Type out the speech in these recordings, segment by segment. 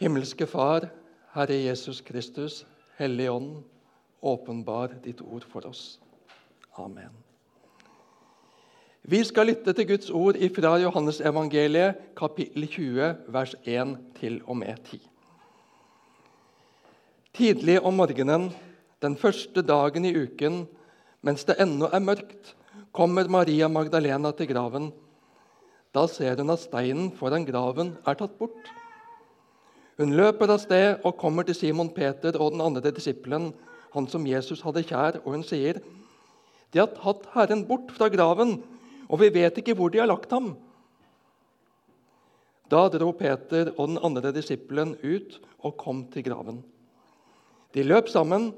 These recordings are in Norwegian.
Himmelske Far, Herre Jesus Kristus, Hellige Ånd, åpenbar ditt ord for oss. Amen. Vi skal lytte til Guds ord fra Johannesevangeliet, kapittel 20, vers 1 til og med 10. Tidlig om morgenen, den første dagen i uken, mens det ennå er mørkt, kommer Maria Magdalena til graven. Da ser hun at steinen foran graven er tatt bort. Hun løper av sted og kommer til Simon Peter og den andre disippelen, han som Jesus hadde kjær, og hun sier, 'De har tatt Herren bort fra graven, og vi vet ikke hvor de har lagt ham.' Da dro Peter og den andre disippelen ut og kom til graven. De løp sammen,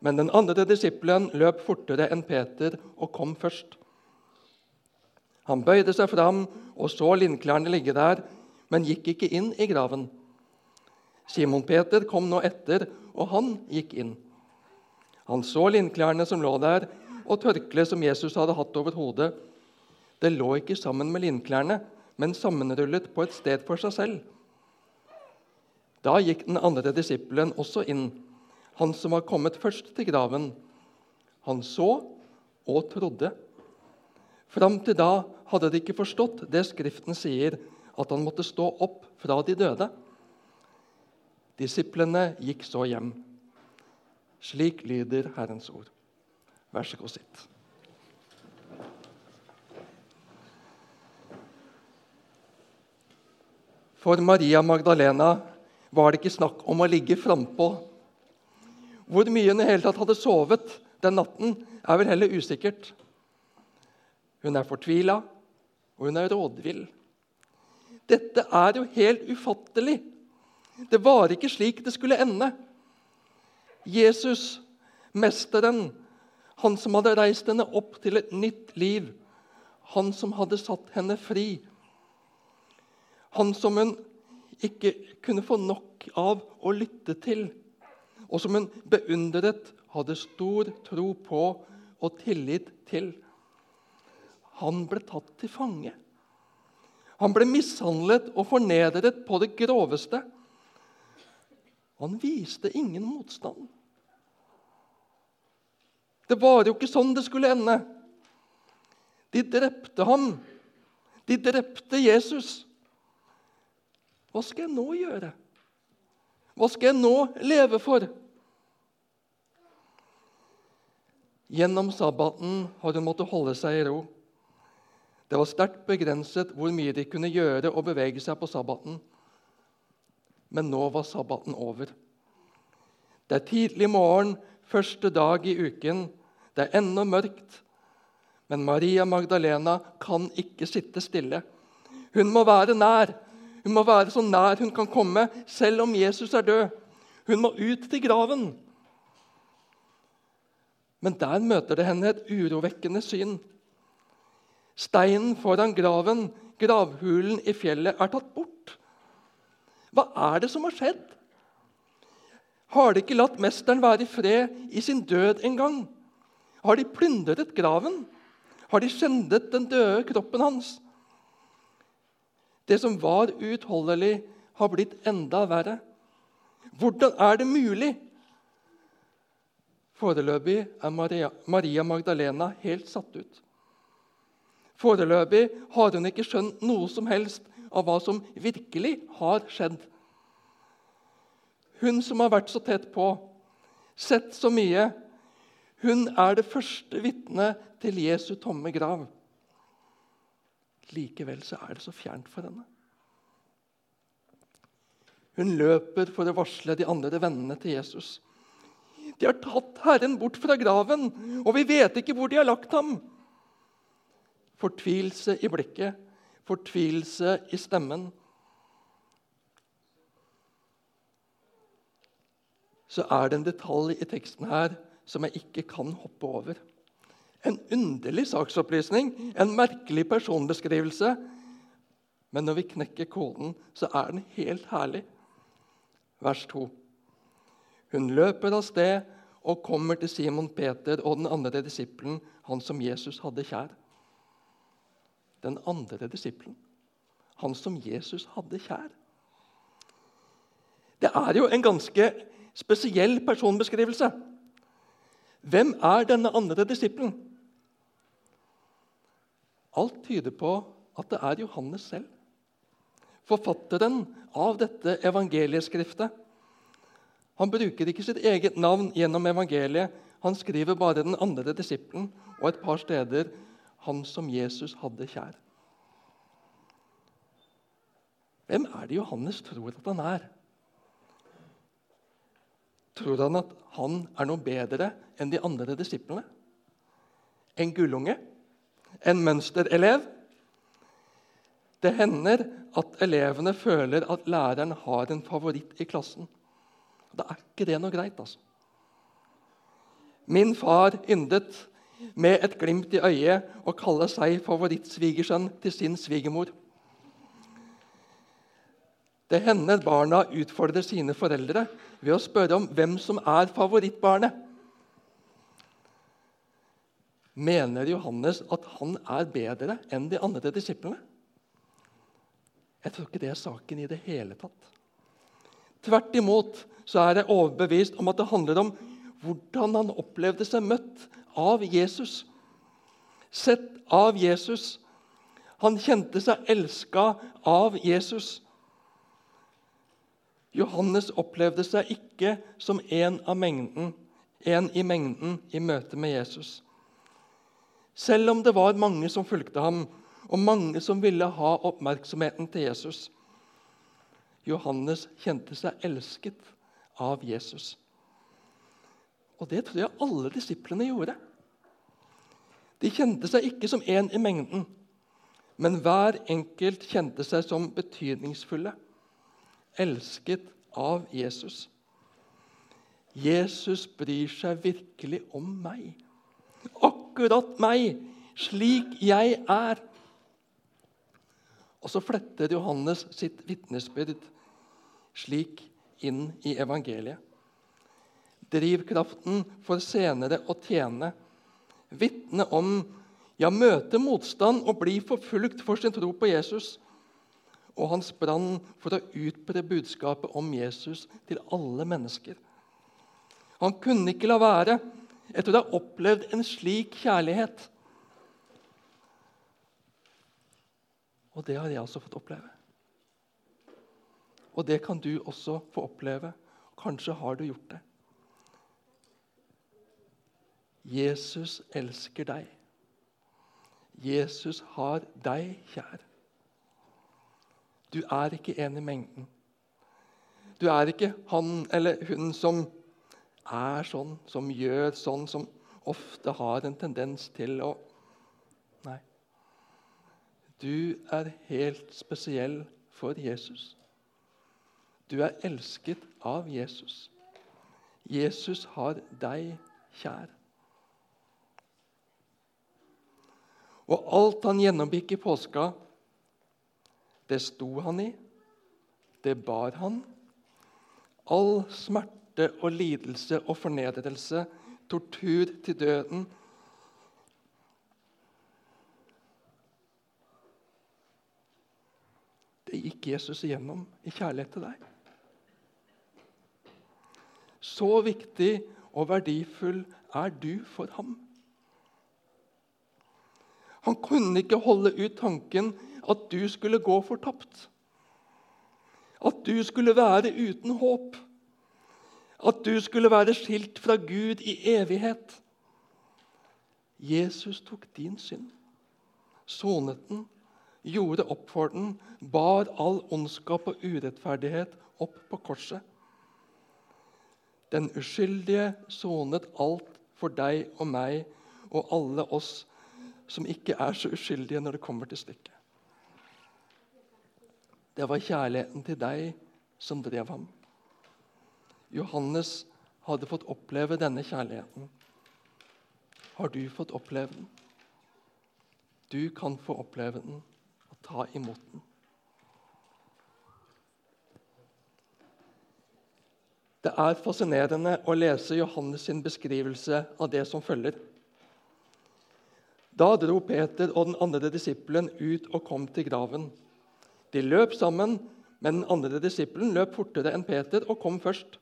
men den andre disippelen løp fortere enn Peter og kom først. Han bøyde seg fram og så lindklærne ligge der, men gikk ikke inn i graven. Simon Peter kom nå etter, og han gikk inn. Han så linklærne som lå der, og tørkleet som Jesus hadde hatt over hodet. Det lå ikke sammen med linklærne, men sammenrullet på et sted for seg selv. Da gikk den andre disippelen også inn, han som var kommet først til graven. Han så og trodde. Fram til da hadde de ikke forstått det Skriften sier, at han måtte stå opp fra de døde. Disiplene gikk så hjem. Slik lyder Herrens ord. Vær så god, sitt. For Maria Magdalena var det ikke snakk om å ligge frampå. Hvor mye hun i hele tatt hadde sovet den natten, er vel heller usikkert. Hun er fortvila, og hun er rådvill. Dette er jo helt ufattelig. Det var ikke slik det skulle ende. Jesus, mesteren, han som hadde reist henne opp til et nytt liv, han som hadde satt henne fri, han som hun ikke kunne få nok av å lytte til, og som hun beundret, hadde stor tro på og tillit til. Han ble tatt til fange. Han ble mishandlet og fornedret på det groveste. Han viste ingen motstand. Det var jo ikke sånn det skulle ende. De drepte ham. De drepte Jesus. Hva skal jeg nå gjøre? Hva skal jeg nå leve for? Gjennom sabbaten har hun måttet holde seg i ro. Det var sterkt begrenset hvor mye de kunne gjøre og bevege seg på sabbaten. Men nå var sabbaten over. Det er tidlig morgen, første dag i uken. Det er ennå mørkt. Men Maria Magdalena kan ikke sitte stille. Hun må være nær. Hun må være så nær hun kan komme, selv om Jesus er død. Hun må ut til graven. Men der møter det henne et urovekkende syn. Steinen foran graven, gravhulen i fjellet, er tatt bort. Hva er det som har skjedd? Har de ikke latt mesteren være i fred i sin død engang? Har de plyndret graven? Har de skjendet den døde kroppen hans? Det som var uutholdelig, har blitt enda verre. Hvordan er det mulig? Foreløpig er Maria, Maria Magdalena helt satt ut. Foreløpig har hun ikke skjønt noe som helst av hva som virkelig har skjedd. Hun som har vært så tett på, sett så mye, hun er det første vitnet til Jesu tomme grav. Likevel så er det så fjernt for henne. Hun løper for å varsle de andre vennene til Jesus. De har tatt Herren bort fra graven, og vi vet ikke hvor de har lagt ham. Fortvilelse i blikket, fortvilelse i stemmen. Så er det en detalj i teksten her som jeg ikke kan hoppe over. En underlig saksopplysning, en merkelig personbeskrivelse. Men når vi knekker koden, så er den helt herlig. Vers 2. Hun løper av sted og kommer til Simon Peter og den andre disippelen, han som Jesus hadde kjær. Den andre disippelen, han som Jesus hadde kjær. Det er jo en ganske spesiell personbeskrivelse. Hvem er denne andre disippelen? Alt tyder på at det er Johannes selv, forfatteren av dette evangelieskriftet. Han bruker ikke sitt eget navn gjennom evangeliet. Han skriver bare den andre disippelen og et par steder 'han som Jesus hadde kjær'. Hvem er det Johannes tror at han er? Tror han at han er noe bedre enn de andre disiplene? En gullunge? En mønsterelev? Det hender at elevene føler at læreren har en favoritt i klassen. Da er ikke det noe greit. altså. Min far yndet med et glimt i øyet og kaller seg favorittsvigersønn til sin svigermor. Det hender barna utfordrer sine foreldre ved å spørre om hvem som er favorittbarnet. Mener Johannes at han er bedre enn de andre disiplene? Jeg tror ikke det er saken i det hele tatt. Tvert imot så er jeg overbevist om at det handler om hvordan han opplevde seg møtt av Jesus. Sett av Jesus. Han kjente seg elska av Jesus. Johannes opplevde seg ikke som en, mengden, en i mengden i møte med Jesus. Selv om det var mange som fulgte ham, og mange som ville ha oppmerksomheten til Jesus. Johannes kjente seg elsket av Jesus. Og det tror jeg alle disiplene gjorde. De kjente seg ikke som en i mengden, men hver enkelt kjente seg som betydningsfulle elsket av Jesus. Jesus bryr seg virkelig om meg. Akkurat meg, slik jeg er. Og så fletter Johannes sitt vitnesbyrd slik inn i evangeliet. Drivkraften for senere å tjene, vitne om, ja, møte motstand og bli forfulgt for sin tro på Jesus og hans brann for å utbre budskapet om Jesus til alle mennesker. Han kunne ikke la være etter å ha opplevd en slik kjærlighet. Og det har jeg også fått oppleve. Og det kan du også få oppleve. Kanskje har du gjort det. Jesus elsker deg. Jesus har deg kjær. Du er ikke en i mengden. Du er ikke han eller hun som er sånn, som gjør sånn, som ofte har en tendens til å Nei. Du er helt spesiell for Jesus. Du er elsket av Jesus. Jesus har deg kjær. Og alt han gjennomgikk i påska, det sto han i, det bar han. All smerte og lidelse og fornedrelse, tortur til døden. Det gikk Jesus igjennom i kjærlighet til deg. Så viktig og verdifull er du for ham. Han kunne ikke holde ut tanken at du skulle gå fortapt. At du skulle være uten håp. At du skulle være skilt fra Gud i evighet. Jesus tok din synd, sonet den, gjorde opp for den, bar all ondskap og urettferdighet opp på korset. Den uskyldige sonet alt for deg og meg og alle oss som ikke er så uskyldige når det kommer til stykket. Det var kjærligheten til deg som drev ham. Johannes hadde fått oppleve denne kjærligheten. Har du fått oppleve den? Du kan få oppleve den og ta imot den. Det er fascinerende å lese Johannes' sin beskrivelse av det som følger. Da dro Peter og den andre disippelen ut og kom til graven. De løp sammen, Men den andre disippelen løp fortere enn Peter og kom først.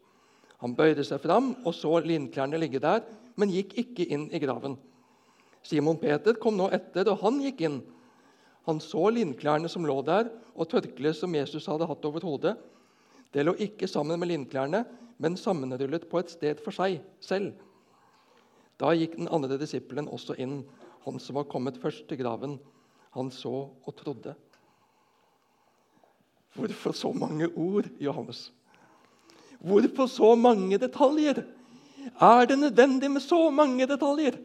Han bøyde seg fram og så linklærne ligge der, men gikk ikke inn i graven. Simon Peter kom nå etter, og han gikk inn. Han så linklærne som lå der, og tørkleet som Jesus hadde hatt over hodet. Det lå ikke sammen med linklærne, men sammenrullet på et sted for seg selv. Da gikk den andre disippelen også inn, han som var kommet først til graven. Han så og trodde. Hvorfor så mange ord, Johannes? Hvorfor så mange detaljer? Er det nødvendig med så mange detaljer?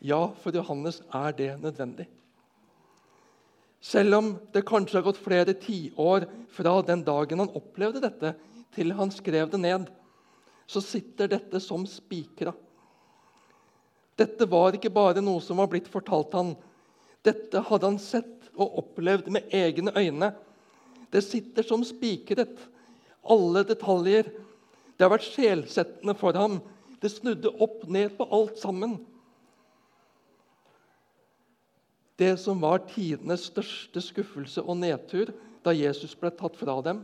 Ja, for Johannes er det nødvendig. Selv om det kanskje har gått flere tiår fra den dagen han opplevde dette, til han skrev det ned, så sitter dette som spikra. Dette var ikke bare noe som var blitt fortalt han. Dette hadde han sett og opplevd med egne øyne. Det sitter som spikret. Alle detaljer. Det har vært sjelsettende for ham. Det snudde opp ned på alt sammen. Det som var tidenes største skuffelse og nedtur da Jesus ble tatt fra dem,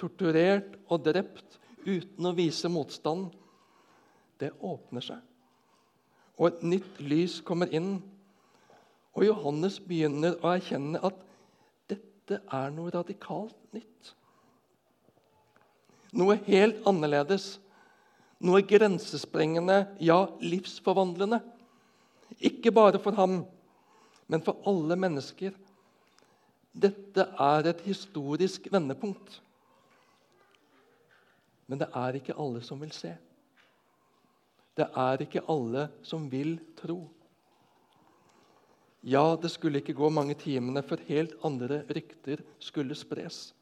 torturert og drept uten å vise motstand, det åpner seg. Og et nytt lys kommer inn. Og Johannes begynner å erkjenne at dette er noe radikalt nytt. Noe helt annerledes. Noe grensesprengende, ja, livsforvandlende. Ikke bare for ham, men for alle mennesker. Dette er et historisk vendepunkt. Men det er ikke alle som vil se. Det er ikke alle som vil tro. Ja, det skulle ikke gå mange timene før helt andre rykter skulle spres.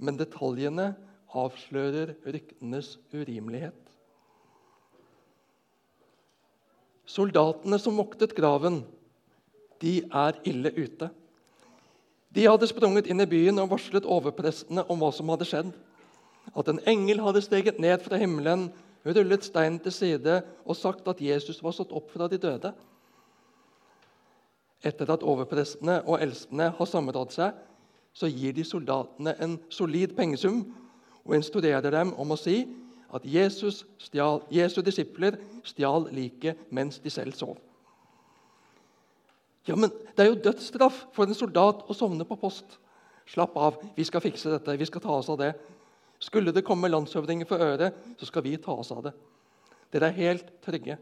Men detaljene avslører ryktenes urimelighet. Soldatene som voktet graven, de er ille ute. De hadde sprunget inn i byen og varslet overprestene om hva som hadde skjedd. At en engel hadde steget ned fra himmelen, rullet steinen til side og sagt at Jesus var stått opp fra de døde. Etter at overprestene og eldstene har samrådd seg, så gir de soldatene en solid pengesum og instruerer dem om å si at Jesus stjal, Jesu disipler stjal liket mens de selv sov. Ja, men Det er jo dødsstraff for en soldat å sovne på post. Slapp av, vi skal fikse dette. vi skal ta oss av det. Skulle det komme landshøvdinger for øret, så skal vi ta oss av det. Dere er helt trygge.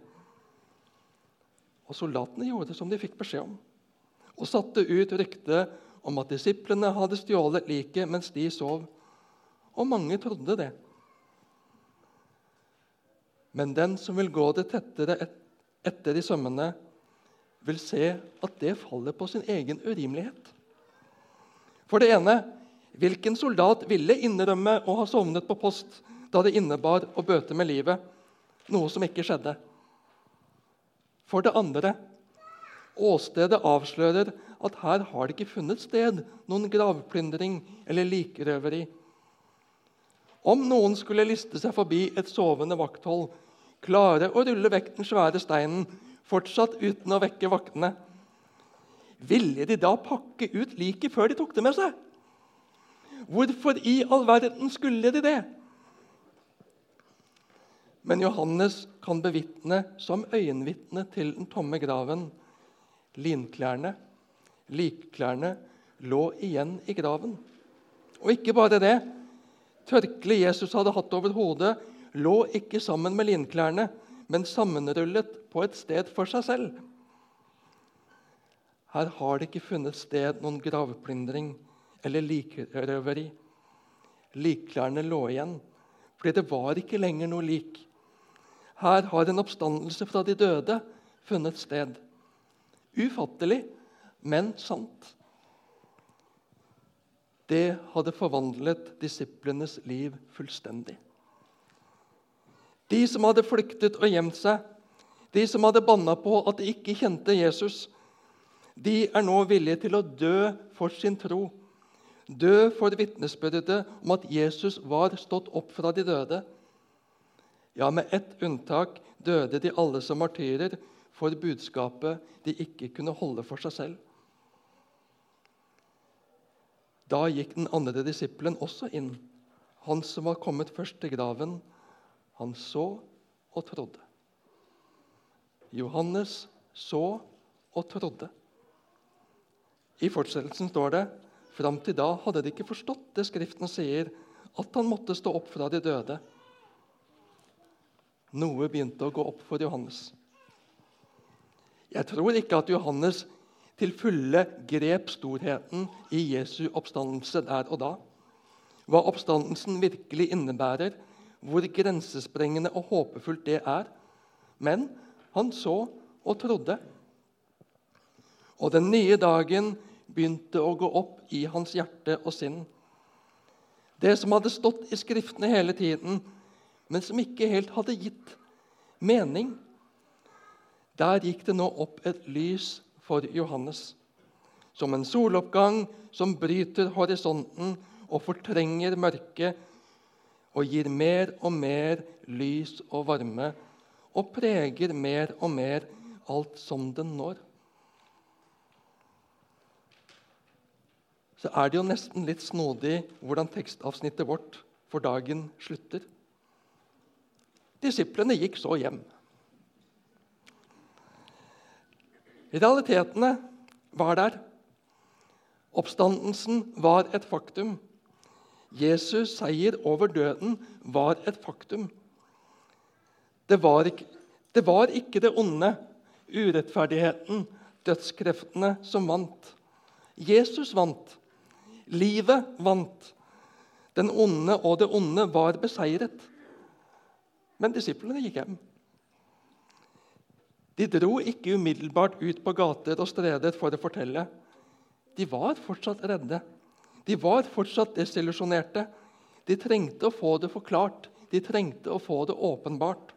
Og Soldatene gjorde som de fikk beskjed om, og satte ut ryktet om at disiplene hadde stjålet liket mens de sov. Og mange trodde det. Men den som vil gå det tettere etter i sømmene, vil se at det faller på sin egen urimelighet. For det ene hvilken soldat ville innrømme å ha sovnet på post da det innebar å bøte med livet, noe som ikke skjedde? For det andre åstedet avslører at her har det ikke funnet sted noen gravplyndring eller likrøveri. Om noen skulle liste seg forbi et sovende vakthold, klare å rulle vekk den svære steinen fortsatt uten å vekke vaktene. Ville de da pakke ut liket før de tok det med seg? Hvorfor i all verden skulle de det? Men Johannes kan bevitne som øyenvitne til den tomme graven. Linklærne, likklærne, lå igjen i graven. Og ikke bare det. Tørkleet Jesus hadde hatt over hodet, lå ikke sammen med linklærne, men sammenrullet på et sted for seg selv. Her har det ikke funnet sted noen gravplyndring eller likrøveri. Likklærne lå igjen, fordi det var ikke lenger noe lik. Her har en oppstandelse fra de døde funnet sted. Ufattelig, men sant. Det hadde forvandlet disiplenes liv fullstendig. De som hadde flyktet og gjemt seg, de som hadde banna på at de ikke kjente Jesus, de er nå villige til å dø for sin tro. Dø for vitnesbyrdet om at Jesus var stått opp fra de døde. Ja, med ett unntak døde de alle som martyrer for budskapet de ikke kunne holde for seg selv. Da gikk den andre disippelen også inn, han som var kommet først til graven. Han så og trodde. Johannes så og trodde. I fortsettelsen står det fram til da hadde de ikke forstått det Skriften sier, at han måtte stå opp fra de døde. Noe begynte å gå opp for Johannes. Jeg tror ikke at Johannes til fulle grep storheten i Jesu oppstandelse der og da. Hva oppstandelsen virkelig innebærer, hvor grensesprengende og håpefullt det er. Men han så og trodde. Og den nye dagen begynte å gå opp i hans hjerte og sinn. Det som hadde stått i Skriftene hele tiden, men som ikke helt hadde gitt mening. Der gikk det nå opp et lys for Johannes. Som en soloppgang som bryter horisonten og fortrenger mørket og gir mer og mer lys og varme og preger mer og mer alt som den når. Så er det jo nesten litt snodig hvordan tekstavsnittet vårt for dagen slutter. Disiplene gikk så hjem. Realitetene var der. Oppstandelsen var et faktum. Jesus' seier over døden var et faktum. Det var ikke det, var ikke det onde, urettferdigheten, dødskreftene som vant. Jesus vant. Livet vant. Den onde og det onde var beseiret. Men disiplene gikk hjem. De dro ikke umiddelbart ut på gater og streder for å fortelle. De var fortsatt redde. De var fortsatt desillusjonerte. De trengte å få det forklart. De trengte å få det åpenbart.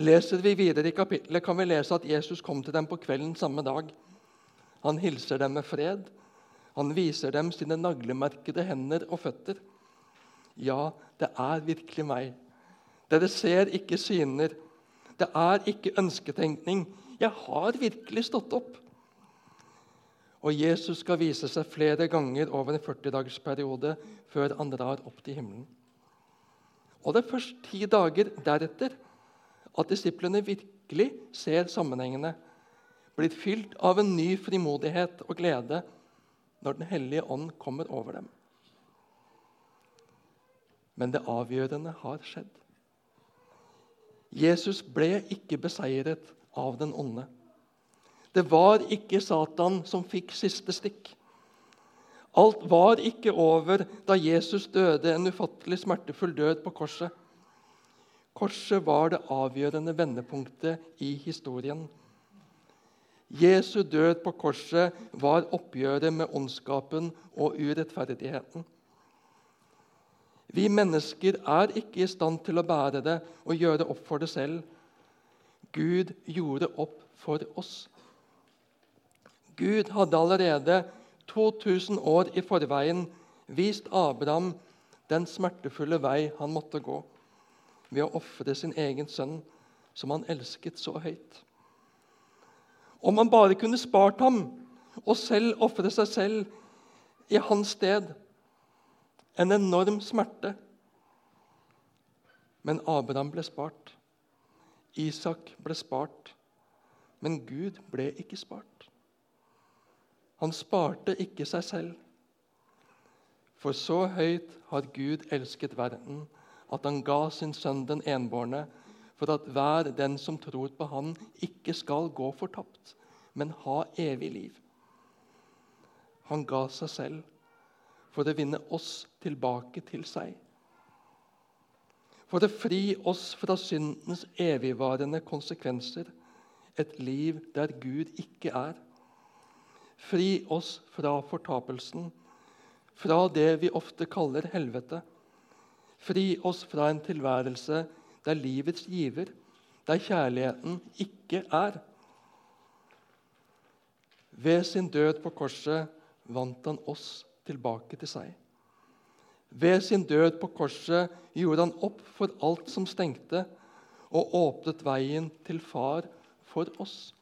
Leser vi videre i kapittelet, kan vi lese at Jesus kom til dem på kvelden samme dag. Han hilser dem med fred. Han viser dem sine naglemerkede hender og føtter. Ja, det er virkelig meg. Dere ser ikke syner. Det er ikke ønsketenkning. Jeg har virkelig stått opp. Og Jesus skal vise seg flere ganger over en 40-dagersperiode før han drar opp til himmelen. Og det er først ti dager deretter at disiplene virkelig ser sammenhengene, blir fylt av en ny frimodighet og glede når Den hellige ånd kommer over dem. Men det avgjørende har skjedd. Jesus ble ikke beseiret av den onde. Det var ikke Satan som fikk siste stikk. Alt var ikke over da Jesus døde en ufattelig smertefull død på korset. Korset var det avgjørende vendepunktet i historien. Jesu død på korset var oppgjøret med ondskapen og urettferdigheten. Vi mennesker er ikke i stand til å bære det og gjøre opp for det selv. Gud gjorde opp for oss. Gud hadde allerede 2000 år i forveien vist Abraham den smertefulle vei han måtte gå, ved å ofre sin egen sønn, som han elsket så høyt. Om han bare kunne spart ham og selv ofre seg selv i hans sted, en enorm smerte. Men Abraham ble spart. Isak ble spart. Men Gud ble ikke spart. Han sparte ikke seg selv. For så høyt har Gud elsket verden, at han ga sin sønn den enbårne, for at hver den som tror på Han, ikke skal gå fortapt, men ha evig liv. Han ga seg selv for å vinne oss tilbake til seg. For å fri oss fra syndens evigvarende konsekvenser, et liv der Gud ikke er. Fri oss fra fortapelsen, fra det vi ofte kaller helvete. Fri oss fra en tilværelse der livets giver, der kjærligheten ikke er. Ved sin død på korset vant han oss tilbake til seg. Ved sin død på korset gjorde han opp for alt som stengte, og åpnet veien til Far for oss.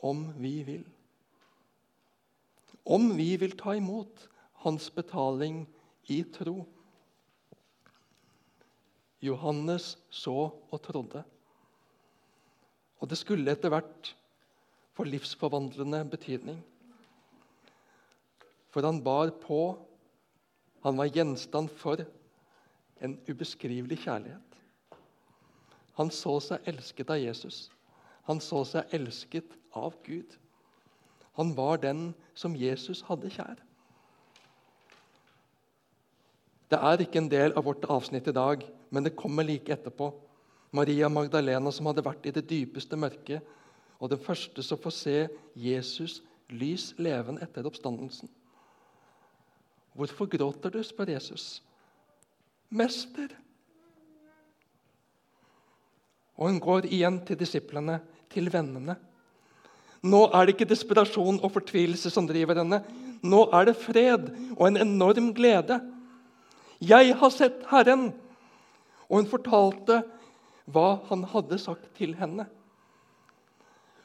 Om vi vil. om vi vil ta imot hans betaling i tro. Johannes så og trodde. Og det skulle etter hvert få livsforvandlende betydning. For han bar på, han var gjenstand for, en ubeskrivelig kjærlighet. Han så seg elsket av Jesus. Han så seg elsket av Gud. Han var den som Jesus hadde kjær. Det er ikke en del av vårt avsnitt i dag, men det kommer like etterpå. Maria Magdalena som hadde vært i det dypeste mørket, og den første som får se Jesus lys levende etter oppstandelsen. Hvorfor gråter du? spør Jesus. Mester. Og hun går igjen til disiplene, til vennene. Nå er det ikke desperasjon og fortvilelse som driver henne. Nå er det fred og en enorm glede. 'Jeg har sett Herren.' Og hun fortalte hva han hadde sagt til henne.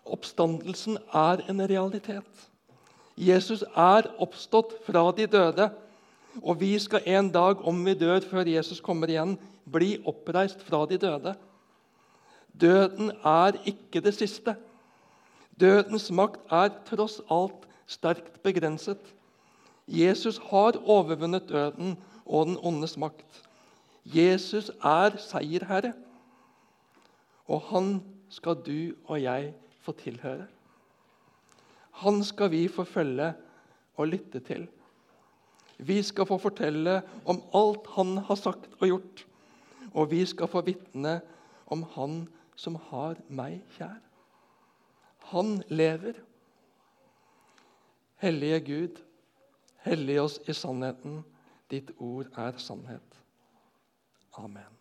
Oppstandelsen er en realitet. Jesus er oppstått fra de døde. Og vi skal en dag, om vi dør før Jesus kommer igjen, bli oppreist fra de døde. Døden er ikke det siste. Dødens makt er tross alt sterkt begrenset. Jesus har overvunnet døden og den åndes makt. Jesus er seierherre, og han skal du og jeg få tilhøre. Han skal vi få følge og lytte til. Vi skal få fortelle om alt han har sagt og gjort, og vi skal få vitne om han som har meg kjær. Han lever. Hellige Gud, hellig oss i sannheten. Ditt ord er sannhet. Amen.